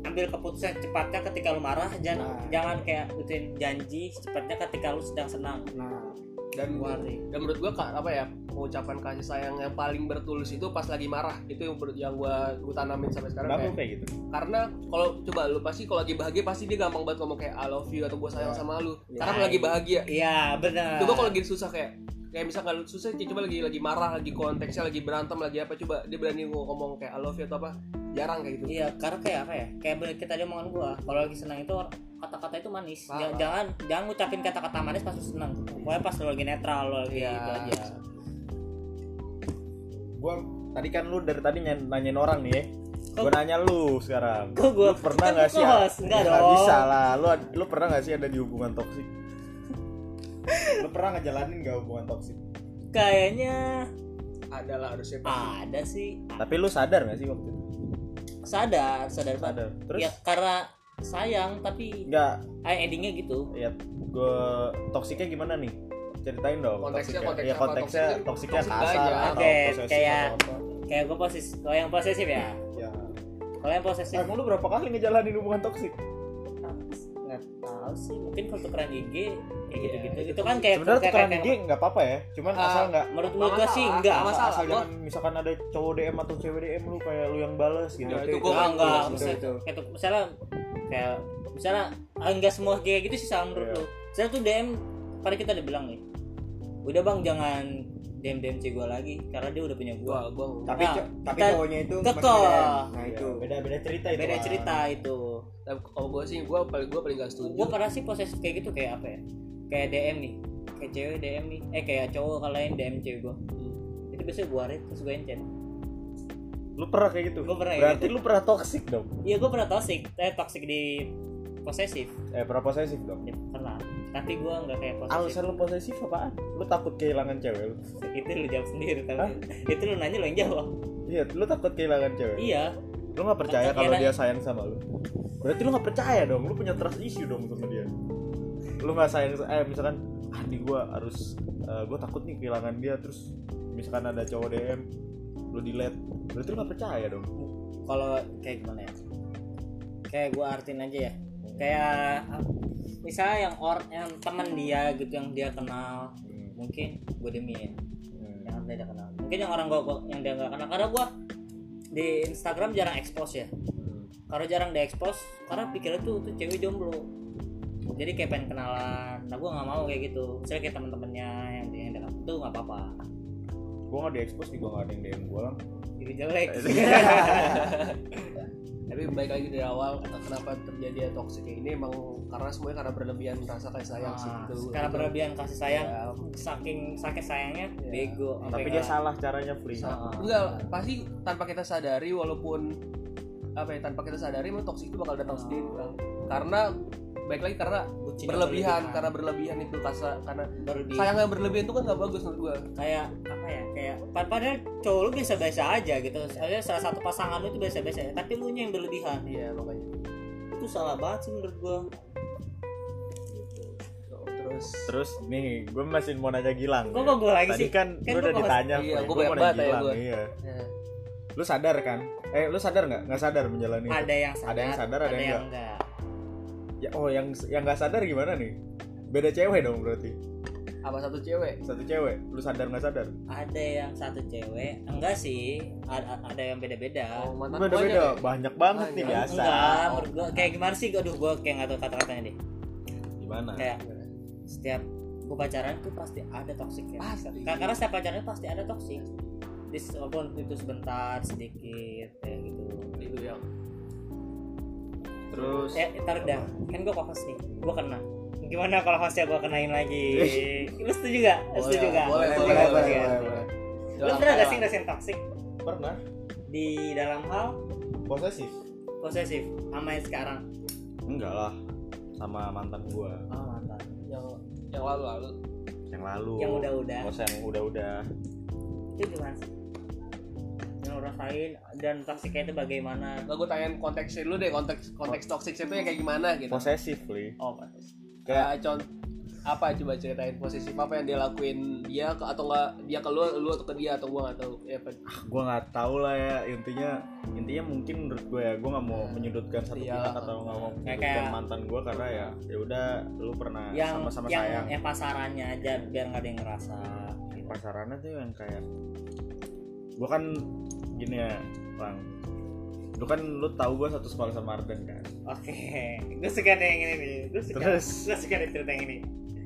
ambil keputusan cepatnya ketika lu marah jangan Nah. jangan kayak bikin janji cepatnya ketika lu sedang senang nah dan ngerti. dan menurut gua apa ya mengucapkan kasih sayang yang paling bertulus itu pas lagi marah itu yang menurut- yang gua gua tanamin sampai sekarang Kenapa kayak, kayak gitu? karena kalau coba lu pasti kalau lagi bahagia pasti dia gampang banget ngomong kayak I love you atau gua sayang Iya. sama lu Iya. karena lagi bahagia iya benar coba kalau lagi susah kayak kayak misalkan lu susah coba lagi lagi marah lagi konteksnya lagi berantem lagi apa coba dia berani ngomong kayak I love you atau apa jarang kayak gitu iya karena kayak apa ya kayak bener kita dia omongan gua kalau lagi senang itu kata-kata itu manis Parah. jangan jangan jangan ngucapin kata-kata manis pas lu senang pokoknya pas lu lagi netral lu lagi Iya. itu aja Gua tadi kan lu dari tadi nanyain orang nih ya. Kok- Gua nanya lu sekarang. Kok gua- lu pernah kan nggak sih? host, nggak Ya, dong. bisa lah. Lu lu pernah nggak sih ada di hubungan toksik? Lu pernah ngejalanin nggak hubungan toksik? kayaknya ada lah harusnya pasti. ada sih Tapi lu sadar nggak sih waktu itu? sadar sadar banget Sadar. Terus ya karena sayang tapi nggak eh, endingnya gitu ya gue toksiknya gimana nih? Ceritain dong. Konteksnya- toksiknya. konteksnya ya, konteksnya Toksik- toksiknya toksik kasar atau Oke, posesif kayak- atau apa. kayak gue posis kalau yang posesif ya Ya. kalau yang posesif Emang lu berapa kali ngejalanin hubungan toksik? nggak tahu sih mungkin kalau tukeran IG kayak Iya, gitu-gitu itu itu kan kayak Sebenarnya kayak- tukeran kayak- IG nggak apa-apa ya. Cuman Ah, asal nggak menurut Nggak menurut gue sih masalah, enggak nggak masalah. asal Gua- jangan misalkan ada cowok DM atau cewek DM lu kayak lu yang balas gitu. Nah, Nah, itu itu- gua enggak enggak itu, misalnya itu. kayak tuh- misalnya kayak misalnya ah, enggak semua kayak gitu sih sama menurut Iya. lu saya tuh DM pada kita udah bilang nih udah bang jangan DM DM cewek gue lagi karena dia udah punya gua gua gua tapi Nah, tapi cowoknya itu BDM. nah Iya, itu beda beda cerita itu. beda cerita itu tapi kalau gua sih gua paling gua paling gak setuju gue pernah sih posesif kayak gitu kayak apa ya kayak DM nih kayak cewek DM nih eh kayak cowok kalau lain DM cewek gue Hmm. itu biasanya gue read terus gue encet Lu pernah kayak gitu? Gua pernah Berarti gitu. lu pernah toksik dong. iya gue pernah toxic eh toxic di posesif Eh, pernah posesif dong. ya, pernah tapi gue nggak kayak posesif Alasan lu posesif apaan? Lu takut kehilangan cewek lu. itu lu jawab sendiri tapi Hah? itu lu nanya lu yang jawab Iya, lu takut kehilangan cewek. iya Lu gak percaya kalau dia sayang sama lu. Berarti lu gak percaya dong. Lu punya trust issue dong sama dia. Lu gak sayang eh misalkan ah nih gua harus eh, gua takut nih kehilangan dia terus misalkan ada cowok DM lu delete. Berarti lu gak percaya dong. kalau kayak gimana ya kayak gue artiin aja ya kayak ah, misalnya yang or yang teman dia gitu yang dia kenal Hmm. mungkin gue demin Hmm. yang dia kenal mungkin yang orang gua- yang dia nggak kenal karena gua di Instagram jarang expose ya Hmm. karena jarang diekspos karena pikirnya tuh tuh cewek jomblo jadi kayak pengen kenalan nah gua nggak mau kayak gitu misalnya kayak teman-temannya yang yang dekat itu nggak apa-apa Gua gak di-expose nih, gua gak ada yang DM gua lah. jadi jelek tapi baik lagi dari awal kenapa terjadi toxic kayak ini emang karena semuanya karena berlebihan rasa kasih sayang sih Ah, itu karena Itu. berlebihan kasih sayang Ya, saking sakit sayangnya Iya. bego Tapi dia nggak- salah caranya free. Ah. enggak pasti tanpa kita sadari walaupun apa ya tanpa kita sadari memang toxic itu bakal datang Ah. sendiri Bang. karena baik lagi karena Bucin yang berlebihan karena berlebihan itu kasa karena berlebihan sayang yang berlebihan itu kan nggak bagus menurut gua. Kayak apa ya kayak pad- padahal cowok lu biasa-biasa aja gitu. Soalnya salah satu pasangan lu itu biasa-biasa aja tapi lu nya yang berlebihan. Iya makanya. Itu salah banget sih menurut gua. Terus? Terus nih gue masih mau nanya Gilang. Kok ya. kok gua lagi tadi sih? kan Kan gue udah ditanya Iya, banyak mau nanya banget ya, Gilang gua. iya. Ya. lu sadar kan? Eh lu sadar nggak? Nggak sadar menjalani. Ada yang sadar Ada yang sadar, ada yang enggak ya oh yang yang nggak sadar gimana nih? Beda cewek dong berarti. Apa satu cewek? Satu cewek. Lu sadar nggak sadar? Ada yang satu cewek enggak sih. Ada, ada yang beda-beda. Oh, mantan beda gua beda aja, banyak banget nih Banyak. biasa. Enggak menurut gua kayak gimana sih? Aduh gua kayak nggak tahu kata-katanya deh. Gimana? Kayak setiap gua pacaran tuh pasti ada toxic ya Pasti. Ka- karena setiap pacaran pasti ada toxic. Dis, walaupun itu sebentar sedikit kayak gitu. Itu yang terus eh ntar dah. Kan gua kokos nih. Gua kena. Gimana kalau hostnya gua kenain lagi? Lu setuju gak? Lu setuju gak? boleh, boleh, boleh, boleh, boleh. Lu pernah gak sih ngerasain toxic? Pernah. Di dalam hal? Posesif. Posesif. Sama yang sekarang? enggak lah. Sama mantan gua. Oh mantan. Yang yang lalu lalu yang lalu. Yang udah-udah. Nggak usah yang udah-udah. Itu gimana sih? Yang lu rasain dan toksiknya itu bagaimana? Nah, gue tanyain konteksnya dulu deh konteks konteks toxic itu yang kayak gimana gitu. Posesif li. Oh kayak kayak contoh apa coba ceritain posisi apa yang dia lakuin? Dia ke, atau enggak dia ke lu lu atau ke dia atau gua nggak tahu. Ya apa gue nggak tahu lah ya. Intinya intinya mungkin menurut gue ya gue nggak mau menyudutkan satu Iya. pihak atau nggak mau menyudutkan kayak- mantan gue karena ya ya udah lu pernah yang sama-sama yang sayang. yang pasarannya aja biar nggak ada yang ngerasa. Gitu. pasarannya tuh yang kayak gue kan gini ya bang lu kan lu tahu gue satu sekolah sama Arden kan Oke, gue suka deh yang ini nih. Gue suka. Terus? gue suka deh cerita yang ini.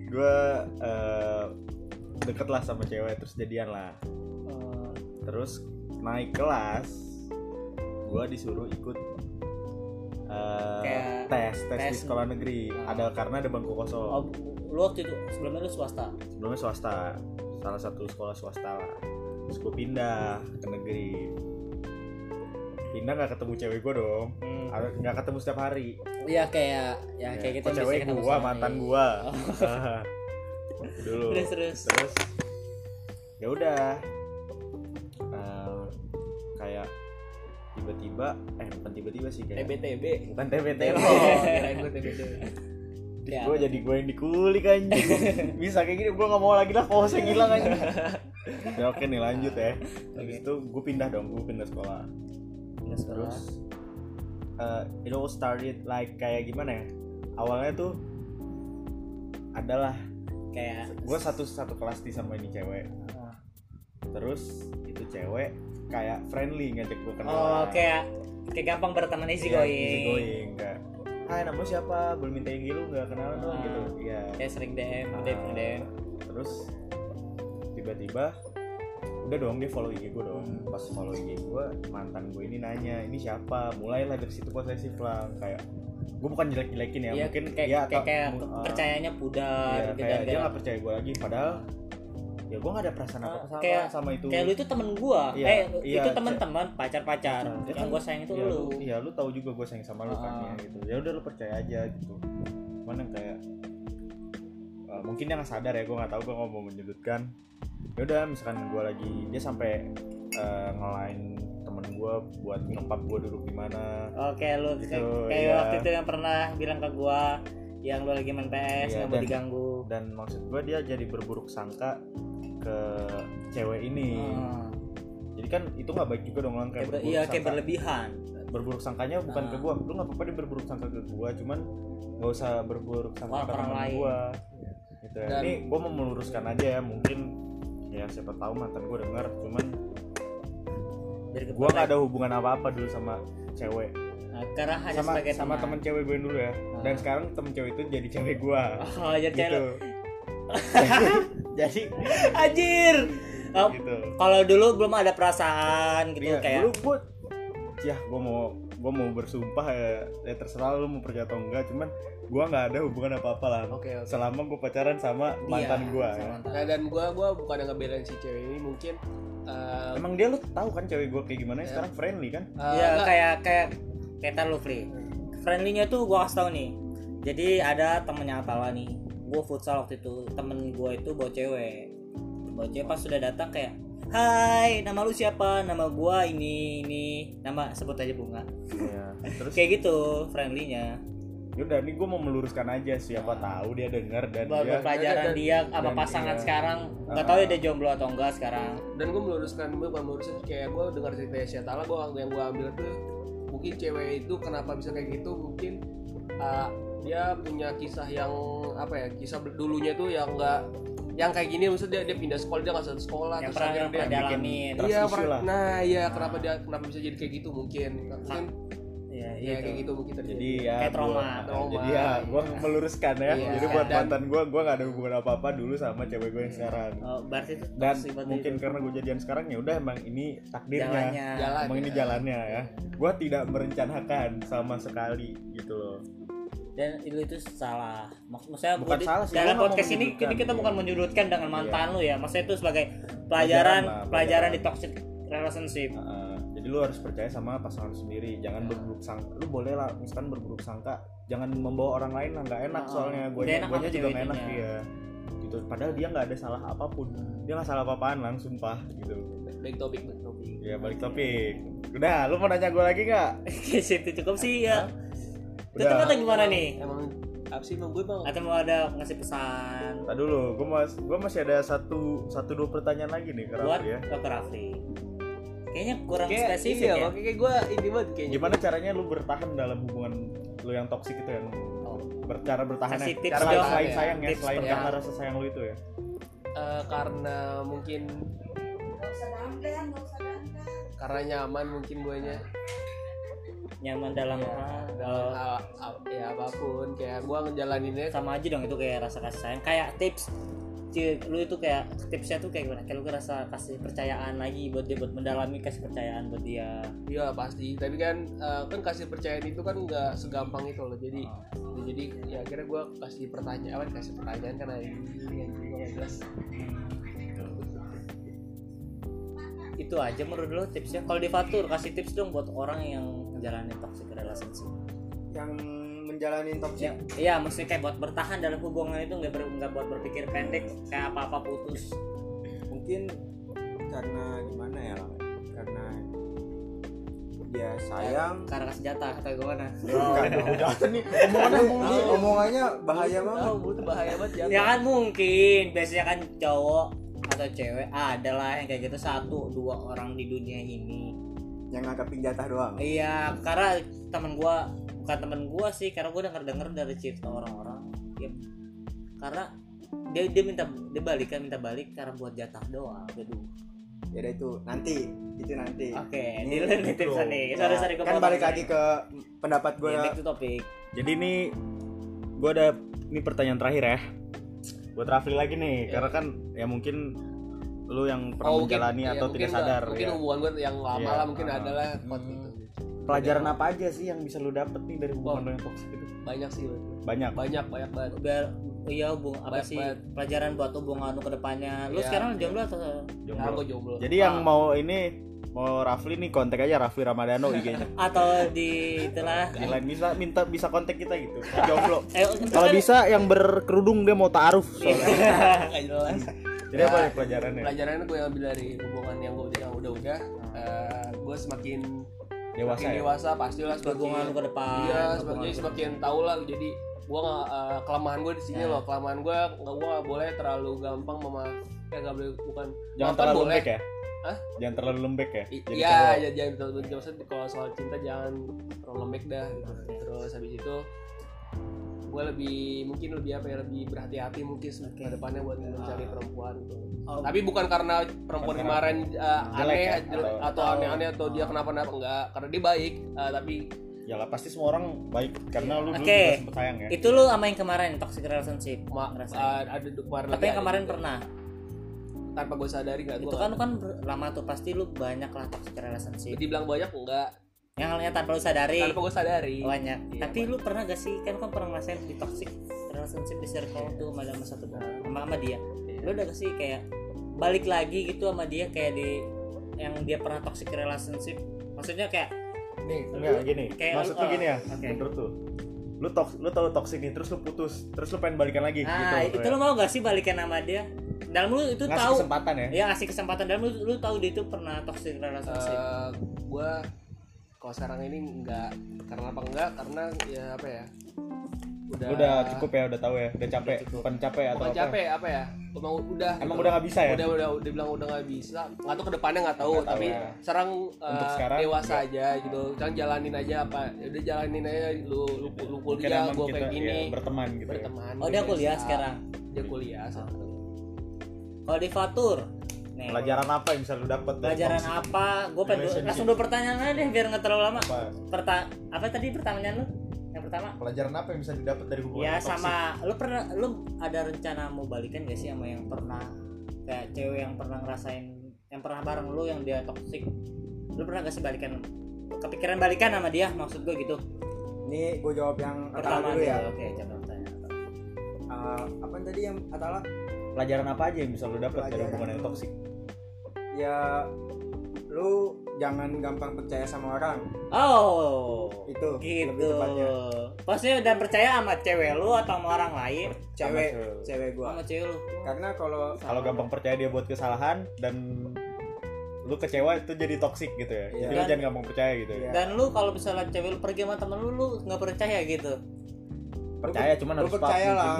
gue eh, deket lah sama cewek terus jadian lah Oh, terus naik kelas gue disuruh ikut eh, Kayak tes, tes di tes. sekolah negeri Oh. ada karena ada bangku kosong oh, lu waktu itu sebelumnya lu swasta. sebelumnya swasta salah satu sekolah swasta lah terus gue pindah ke negeri. Pindah nggak ketemu cewek gue dong. Hmm. Nggak ketemu setiap hari. Iya kayak ya kayak gitu. Kok cewek gue mantan gue Oh. dulu Terus terus. terus ya udah. Eh, kayak tiba-tiba eh bukan tiba-tiba sih kayak TBTB bukan TBT oh loh kirain gue TBTB Ya. gue jadi gue yang dikulik anjing. Bisa kayak gini gue nggak mau lagi lah kalau saya ngilang anjing. Ya oke nih lanjut ya. Habis itu gue pindah dong gue pindah sekolah. Terus terus uh, it all started like kayak gimana ya? Awalnya tuh adalah kayak gue satu satu kelas di sama ini cewek. Terus itu cewek kayak friendly ngajak gue kenal oh kayak kayak gampang berteman easy Iya, going. easy going kayak hai nama lu siapa? Boleh minta IG lu nggak kenalan dong Ah. gitu iya. Kayak sering DM, Ah, DM, DM. terus tiba-tiba udah dong dia follow IG gue dong. Pas follow IG gue mantan gue ini nanya ini siapa? Mulailah dari situ posesif lah kayak gue bukan jelek-jelekin ya Iya, mungkin kayak ya kayak, atau- kayak ah, percayanya pudar iya, gitu kayak kan. dia nggak percaya gue lagi padahal ya gue nggak ada perasaan apa apa sama, Kayak- sama itu Kayak lu itu temen gua, Iya, eh iya, itu teman-teman pacar-pacar. Ya Yang gua sayang itu iya, lu. iya lu tahu juga gue sayang sama lu kan Ah. ya gitu ya udah lu percaya aja gitu mana kayak eh, mungkin dia nggak sadar ya gue nggak tahu gue nggak mau menyudutkan ya udah misalkan gue lagi dia sampai eh, ngelain temen gue buat ngepap gue duduk di mana Oke, lu Gitu, kayak, kayak iya. waktu itu yang pernah bilang ke gua yang lu lagi main PS Iya, nggak mau dan- diganggu. dan maksud gue dia jadi berburuk sangka ke cewek ini Hmm. jadi kan itu nggak baik juga dong Lang, Kayak iya kayak berlebihan. berburuk sangkanya bukan Ah. ke gua lu nggak apa-apa dia berburuk sangka ke gua cuman nggak usah berburuk sangka ke orang teman lain. gua gitu ya. Dan- ini gua mau meluruskan aja ya mungkin ya siapa tahu mantan gua dengar cuman gua nggak ada hubungan apa-apa dulu sama cewek Nah, karena hanya sama sebagai sama temen cewek gue dulu ya dan Ah. sekarang temen cewek itu jadi cewek gua Oh, jadi gitu. jadi Anjir. Oh, gitu kalau dulu belum ada perasaan gitu Iya, kayak dulu gua ya gua mau gua mau bersumpah ya, ya terserah lu mau percaya atau enggak cuman gua nggak ada hubungan apa-apa lah oke oke selama gue pacaran sama mantan Iya, gua sama ya. mantan. nah dan gua gua bukan yang ngebelain si cewek ini mungkin eh, Emang dia lu tahu kan cewek gua kayak gimana Ya. sekarang friendly kan? eh, Iya enggak, kayak kayak kayak lu free. Friendly-nya tuh gua kasih tau nih. jadi ada temennya Atala nih gue futsal waktu itu temen gue itu bawa cewek bawa cewek pas sudah datang kayak Hai, nama lu siapa? Nama gua ini ini nama sebut aja bunga. Iya. Terus Kayak gitu, friendly-nya. yaudah nih gue mau meluruskan aja siapa tahu dia denger dan Buat dia pelajaran dan- dia sama dan pasangan iya. sekarang nggak tahu ya dia jomblo atau enggak sekarang. dan gue meluruskan gue bukan meluruskan kayak gue dengar cerita Syatala gue yang gue ambil tuh mungkin cewek itu kenapa bisa kayak gitu mungkin uh, dia punya kisah yang apa ya kisah dulunya tuh yang enggak yang kayak gini maksudnya dia, dia pindah sekolah dia nggak satu sekolah Yang terus pernah akhirnya yang dia bikin iya pernah- nah iya Nah. kenapa dia kenapa bisa jadi kayak gitu mungkin mungkin Iya, ya iya kayak gitu mungkin terjadi jadi ya Kayak trauma. gua- Trauma. jadi ya gue meluruskan ya Iya. jadi buat Dan- mantan gue gue gak ada hubungan apa apa dulu sama cewek gue yang sekarang Oh, berarti itu dan mungkin itu. karena gue jadian sekarang ya udah emang ini takdirnya jalannya. Jalan. emang ini ya. jalannya ya gue tidak merencanakan sama sekali gitu loh Dan itu itu salah. Mak- Maksudnya Bukan di- salah sih, dalam podcast ini ini kita bukan menyudutkan dengan mantan Iya. lu ya. Maksudnya itu sebagai Pelajaran pelajaran lah, pelajaran pelajaran. di toxic relationship. Heeh. jadi lu harus percaya sama pasangan lu sendiri. Jangan berburuk sangka. Lu boleh lah misalkan berburuk sangka. Jangan membawa orang lain lah nggak enak Nah, soalnya. gue gue juga nggak enak dia gitu. Padahal dia nggak ada salah apa pun. Dia nggak salah apa-apaan lang sumpah gitu. Baik topik baik topik. Ya balik topik. Udah lu mau nanya gue lagi nggak? Situ cukup sih ya. Udah. Tutup atau gimana nih? emang apa sih emang gue bang Atau mau ada ngasih pesan Tadi dulu, gue mas, gue masih ada satu satu dua pertanyaan lagi nih ke buat Raffi ya. Dr. Raffi? Kayaknya kurang Kayak- spesifik iya, ya. kayak gue ini banget kayaknya Gimana caranya lu bertahan dalam hubungan lu yang toksik itu yang bercara bertahan Kasih tips cara dong. selain Ya, sayang ya, tips selain ya. karena rasa sayang lu itu ya. Eh, karena mungkin karena nyaman mungkin guanya Nyaman dalam Iya, hal dalam hal, hal- ya apa pun kayak gua ngejalaninnya sama aja dong itu kayak rasa kasih sayang. Kayak tips lu itu kayak tipsnya tuh kayak gimana? Kayak lu ngerasa kasih percayaan lagi buat dia buat mendalami kasih percayaan buat dia. Iya pasti tapi kan eh, kan kasih percayaan itu kan nggak segampang itu loh jadi Oh. ya, jadi ya akhirnya gua kasih pertanyaan apa kasih pertanyaan kan ini yang jelas Itu aja menurut lu tipsnya. Kalau di Fatur kasih tips dong buat orang yang ngejalanin toxic relationship. yang menjalani toxic Ya, iya, maksudnya kayak buat bertahan dalam hubungan itu nggak ber, nggak buat berpikir pendek kayak apa apa putus. mungkin karena gimana ya karena dia sayang Karena kasih jatah atau gimana? Bukan, jangan nih. Omongannya ini omongannya bahaya banget oh bahaya banget Ya kan mungkin biasanya kan cowok atau cewek adalah yang kayak gitu satu dua orang di dunia ini. Yang nganggapin jatah doang Iya, karena teman gua bukan teman gua sih, karena gua denger denger dari cerita orang-orang. Ya, karena dia dia minta dia balikan minta balik karena buat jatah doang. Aduh. ya udah itu nanti itu nanti Oke, Ini ini nih tipsnya nih. Sorry sorry kan balik lagi ke pendapat gue gue back to topic. Jadi ini gue ada ini pertanyaan terakhir ya. Buat Rafli lagi nih, karena kan ya mungkin lu yang pernah Oh, mungkin- menjalani iya, atau tidak sadar mungkin ya. hubungan gue yang lama Iya, lah mungkin ah. adalah quote Hmm. gitu Pelajaran apa aja sih yang bisa lu dapet nih dari hubungan Oh. lu yang toksik itu? banyak sih. Banyak. banyak banyak banget Biar iya hubung apa Banyak sih banget. pelajaran buat hubungan lu ke depannya. Lu Iya, sekarang iya. jomblo atau Jomblo. jomblo Jadi yang Ah. mau ini mau Rafli nih kontak aja Rafli Ramadhano IG-nya. atau di itulah Di lain bisa minta bisa kontak kita gitu. Jomblo. eh, Kalau bisa yang berkerudung dia mau taaruf soalnya. nggak jelas Jadi apa Ya, nih pelajarannya? pelajaran gue ambil dari hubungan yang gue yang udah udah gue semakin Dewasa semakin ya. dewasa pastilah semakin ke depan. iya semakin semakin tahu lah jadi gue nggak eh, kelemahan gue di sini Ya. loh kelemahan gue nggak gue nggak boleh terlalu gampang mema ya nggak boleh bukan Jangan terlalu boleh lembek ya. Hah? Jangan terlalu lembek ya. Iya, ya, jangan terlalu maksudnya kalau soal cinta jangan terlalu lembek dah gitu. Terus habis itu gue lebih mungkin lebih apa ya lebih berhati-hati mungkin ke depannya buat mencari perempuan gitu. Oh. Tapi bukan karena perempuan Bukan kemarin uh, aneh ya? jelek, Atau- atau aneh-aneh atau dia kenapa-napa enggak karena dia baik uh, tapi Ya lah pasti semua orang baik karena lu dulu Oke. juga sempet sayang ya. Itu lu sama yang kemarin toxic relationship. ma- ngerasain. uh, ada kemarin Tapi yang kemarin juga. pernah. tanpa gue sadari nggak Itu gue kan lu kan lama tuh pasti lu banyak lah toxic relationship. dibilang banyak enggak Yang halnya tanpa lu sadari tanpa gue sadari banyak. Iya, Tapi lu pernah gak sih kan lu kan pernah ngerasain di toxic relationship di circle tuh sama sama satu sama, sama dia. Lu udah gak sih kayak balik lagi gitu sama dia kayak di yang dia pernah toxic relationship. Maksudnya kayak Nih, enggak gini. Kayak Maksud lu- tuh gini ya. oke. Menurut tuh. Lu toks lu tahu toxic nih terus lu putus terus lu pengen balikan lagi nah gitu itu lu mau gak sih balikan sama dia dalam lu itu ngasih tahu kesempatan ya ya ngasih kesempatan dalam lu lu tahu dia itu pernah toxic relationship Eh, gua kalau sekarang ini enggak karena apa enggak karena ya apa ya? Udah udah cukup ya udah tahu ya. Udah capek. Cukup. bukan capek atau bukan apa capek apa ya? Emang udah emang gitu. udah nggak bisa ya? Udah udah udah bilang udah nggak bisa. Nggak tahu ke depannya nggak tahu tahu tapi ya. sekarang Untuk eh, sekarang, dewasa enggak. aja gitu. Sekarang jalanin aja apa ya udah jalanin aja. Lu lu, lu kuliah gue kayak gini ya, berteman gitu ya. berteman oh dia kuliah sekarang? Dia kuliah sekarang. kalau di Fatur nih. Pelajaran apa yang bisa lu dapat dari pelajaran toxic apa? Gue pengen langsung dua pertanyaan aja deh biar nggak terlalu lama. Apa? Perta apa tadi pertanyaan lu? Yang pertama. Pelajaran apa yang bisa didapat dari hubungan ya sama lu pernah lu ada rencana mau balikan gak sih sama yang pernah kayak cewek yang pernah ngerasain yang pernah bareng lu yang dia toxic? Lu pernah gak sih balikan? Kepikiran balikan sama dia maksud gue gitu. Ini gue jawab yang pertama dulu ya. oke coba pertanyaan Eh, apa tadi yang Atala pelajaran apa aja yang bisa lu dapat dari hubungan yang toxic? Ya lu jangan gampang percaya sama orang. Oh itu lebih gitu. tepatnya. Maksudnya udah percaya sama cewek lu atau sama orang lain? Cewek. Sama cewek. gua. Sama cewek lu. Karena kalau kalau gampang percaya dia buat kesalahan dan lu kecewa itu jadi toxic gitu ya. Iya. jadi lu jangan gampang percaya gitu ya. Iya. dan lu kalau misalnya cewek lu pergi sama temen lu lu nggak percaya gitu percaya cuman lu harus percaya paham lah.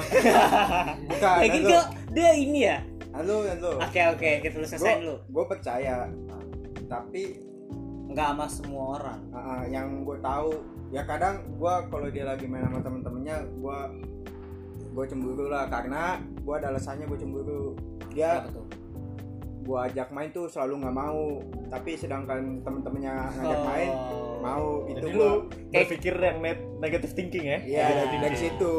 Bukan kayak gitu dia ini ya? Halo halo. Oke oke kita lu selesai dulu. gue percaya. Tapi nggak sama semua orang. Uh, yang gue tahu ya kadang gue kalau dia lagi main sama temen-temennya gue gue cemburu lah. Karena gue ada alasannya gue cemburu. Dia gue ajak main tuh selalu nggak mau. Tapi sedangkan temen-temennya ngajak Oh. main mau itu jadi lu berpikir yang net negative thinking ya? Ya Negative dari thinking. situ.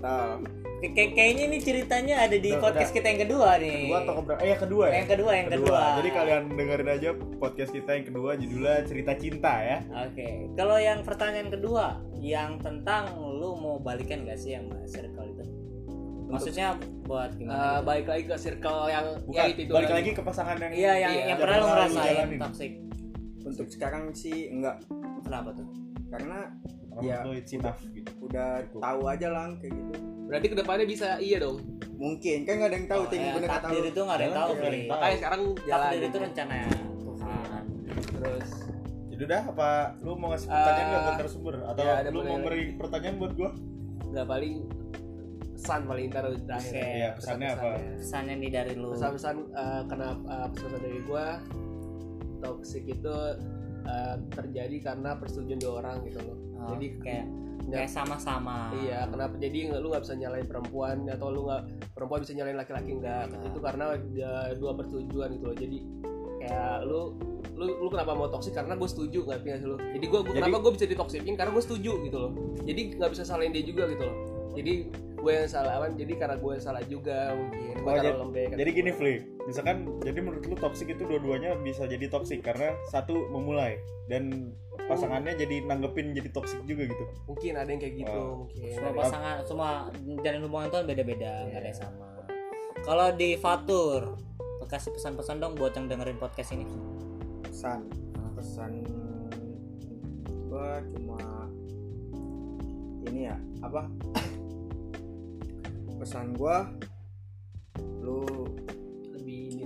Nah, Kay- kayak- kayaknya nih ceritanya ada di Udah, podcast udah. kita yang kedua nih. Kedua atau keberapa eh yang kedua ya? Yang kedua yang kedua, jadi kalian dengerin aja podcast kita yang kedua judulnya cerita cinta ya. Oke. Kalau yang pertanyaan kedua yang tentang lu mau balikan gak sih sama circle itu? Maksudnya buat Eh, gimana gitu? balik lagi ke circle yang bukan yang itu, itu balik lagi ke pasangan yang iya yang Iya, yang yang pernah lu ngerasain toxic untuk sekarang sih enggak. Kenapa tuh? Karena Menurut ya, enough gitu. udah Cukup. tahu aja lah kayak gitu. Berarti ke depannya bisa iya dong? Mungkin kan nggak ada yang tahu Oh, ting. ya, bener kata lu. itu nggak ada yang tahu tahu. makanya sekarang jalan takdir itu rencana Tuhan. Terus? Jadi udah apa lu mau ngasih pertanyaan nggak Eh, buat narasumber? Atau ya, ada lu mau lagi. beri pertanyaan buat gua? Udah paling pesan paling ntar terakhir. Oke. Iya, pesannya apa? pesannya nih dari lu. Pesan-pesan eh, kenapa eh, pesan dari gua toxic itu eh, terjadi karena persetujuan dua orang gitu loh Oh, jadi kayak kayak sama-sama Iya, kenapa jadi lu nggak bisa nyalain perempuan atau lu nggak perempuan bisa nyalain laki-laki nggak? Nah. Itu karena dia dua persetujuan gitu loh. Jadi kayak lu lu lu kenapa mau toksik karena gue setuju nggak sih lu? Jadi gue kenapa gue bisa ditoksikin karena gue setuju gitu loh. Jadi nggak bisa salahin dia juga gitu loh. Jadi gue yang salah kan jadi karena gue yang salah juga mungkin gue Oh, jadi- lembek jadi gini Fli. Misalkan jadi menurut lu toxic itu dua-duanya bisa jadi toxic karena satu memulai dan pasangannya jadi nanggepin jadi toxic juga gitu. Mungkin ada yang kayak gitu Oh. mungkin. Semua Ada- pasangan semua jalan hubungan itu kan beda-beda nggak ada Iya. yang sama. Kalau di Fatur kasih pesan-pesan dong buat yang dengerin podcast ini. Pesan. Pesan gua cuma ini ya apa pesan gua lu lebih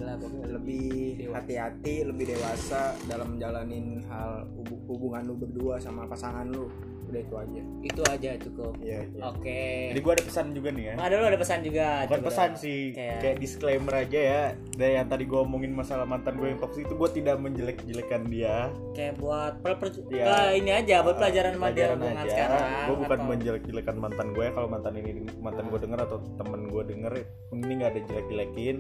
lebih hati-hati lebih dewasa dalam menjalanin hal hubu- hubungan lu berdua sama pasangan lu udah itu aja. Itu aja cukup. Iya oke. Jadi gua ada pesan juga nih ya. Ada lu ada pesan juga. Bukan coba. pesan sih Kayak- kayak disclaimer aja ya. Dari yang tadi gua omongin masalah mantan gue yang toxic itu gua tidak menjelek-jelekan dia. Kayak buat per, per- Iya. lah, ini aja buat pelajaran sama dia Pelajaran hubungan aja. sekarang gue bukan atau- menjelek-jelekan mantan gue kalau mantan ini mantan gue denger atau temen gue denger ini nggak ada jelek-jelekin.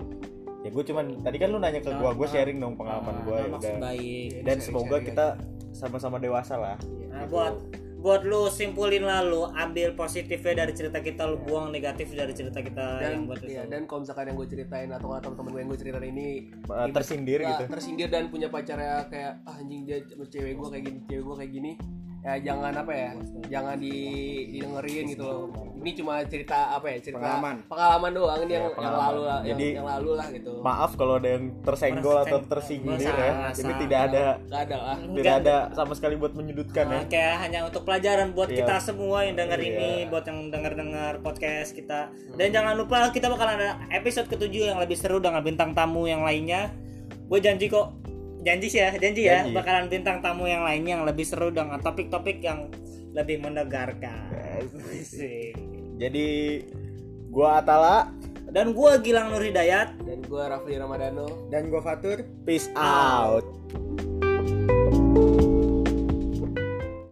Ya gue cuman tadi kan lu nanya ke gue gue Ah, sharing dong pengalaman Ah, gue ya maksud udah. baik. Dan Sharing-sharing semoga aja. kita sama-sama dewasa lah. Nah, buat buat lu simpulin lah lu ambil positifnya dari cerita kita lu buang negatif dari cerita kita dan yang buat iya, itu. dan kalau misalkan yang gue ceritain atau teman-teman gue yang gue ceritain ini Uh, tersindir nggak gitu tersindir dan punya pacarnya kayak ah, anjing dia cewek gue kayak gini cewek gue kayak gini ya jangan apa ya jangan di didengerin gitu loh ini cuma cerita apa ya cerita Pengalaman. pengalaman doang ini Ya, yang yang pengalaman. lalu lah yang, Jadi- yang lalu lah gitu maaf kalau ada yang tersenggol atau merasa- ya ini tidak ada nggak ada lah tidak Enggak. ada sama sekali buat menyudutkan ya Nah, kayak hanya untuk pelajaran buat Iya. kita semua yang denger Iya. ini, buat yang denger-denger podcast kita. Dan jangan lupa kita bakal ada episode ketujuh yang lebih seru dengan bintang tamu yang lainnya. Gue janji kok, janji sih ya, janji, ya, Janji. bakalan bintang tamu yang lainnya yang lebih seru dengan topik-topik yang lebih menegangkan. Asik. jadi gua Atala Dan gue Gilang Nur Hidayat. dan gue Rafli Ramadano dan gue Fatur peace out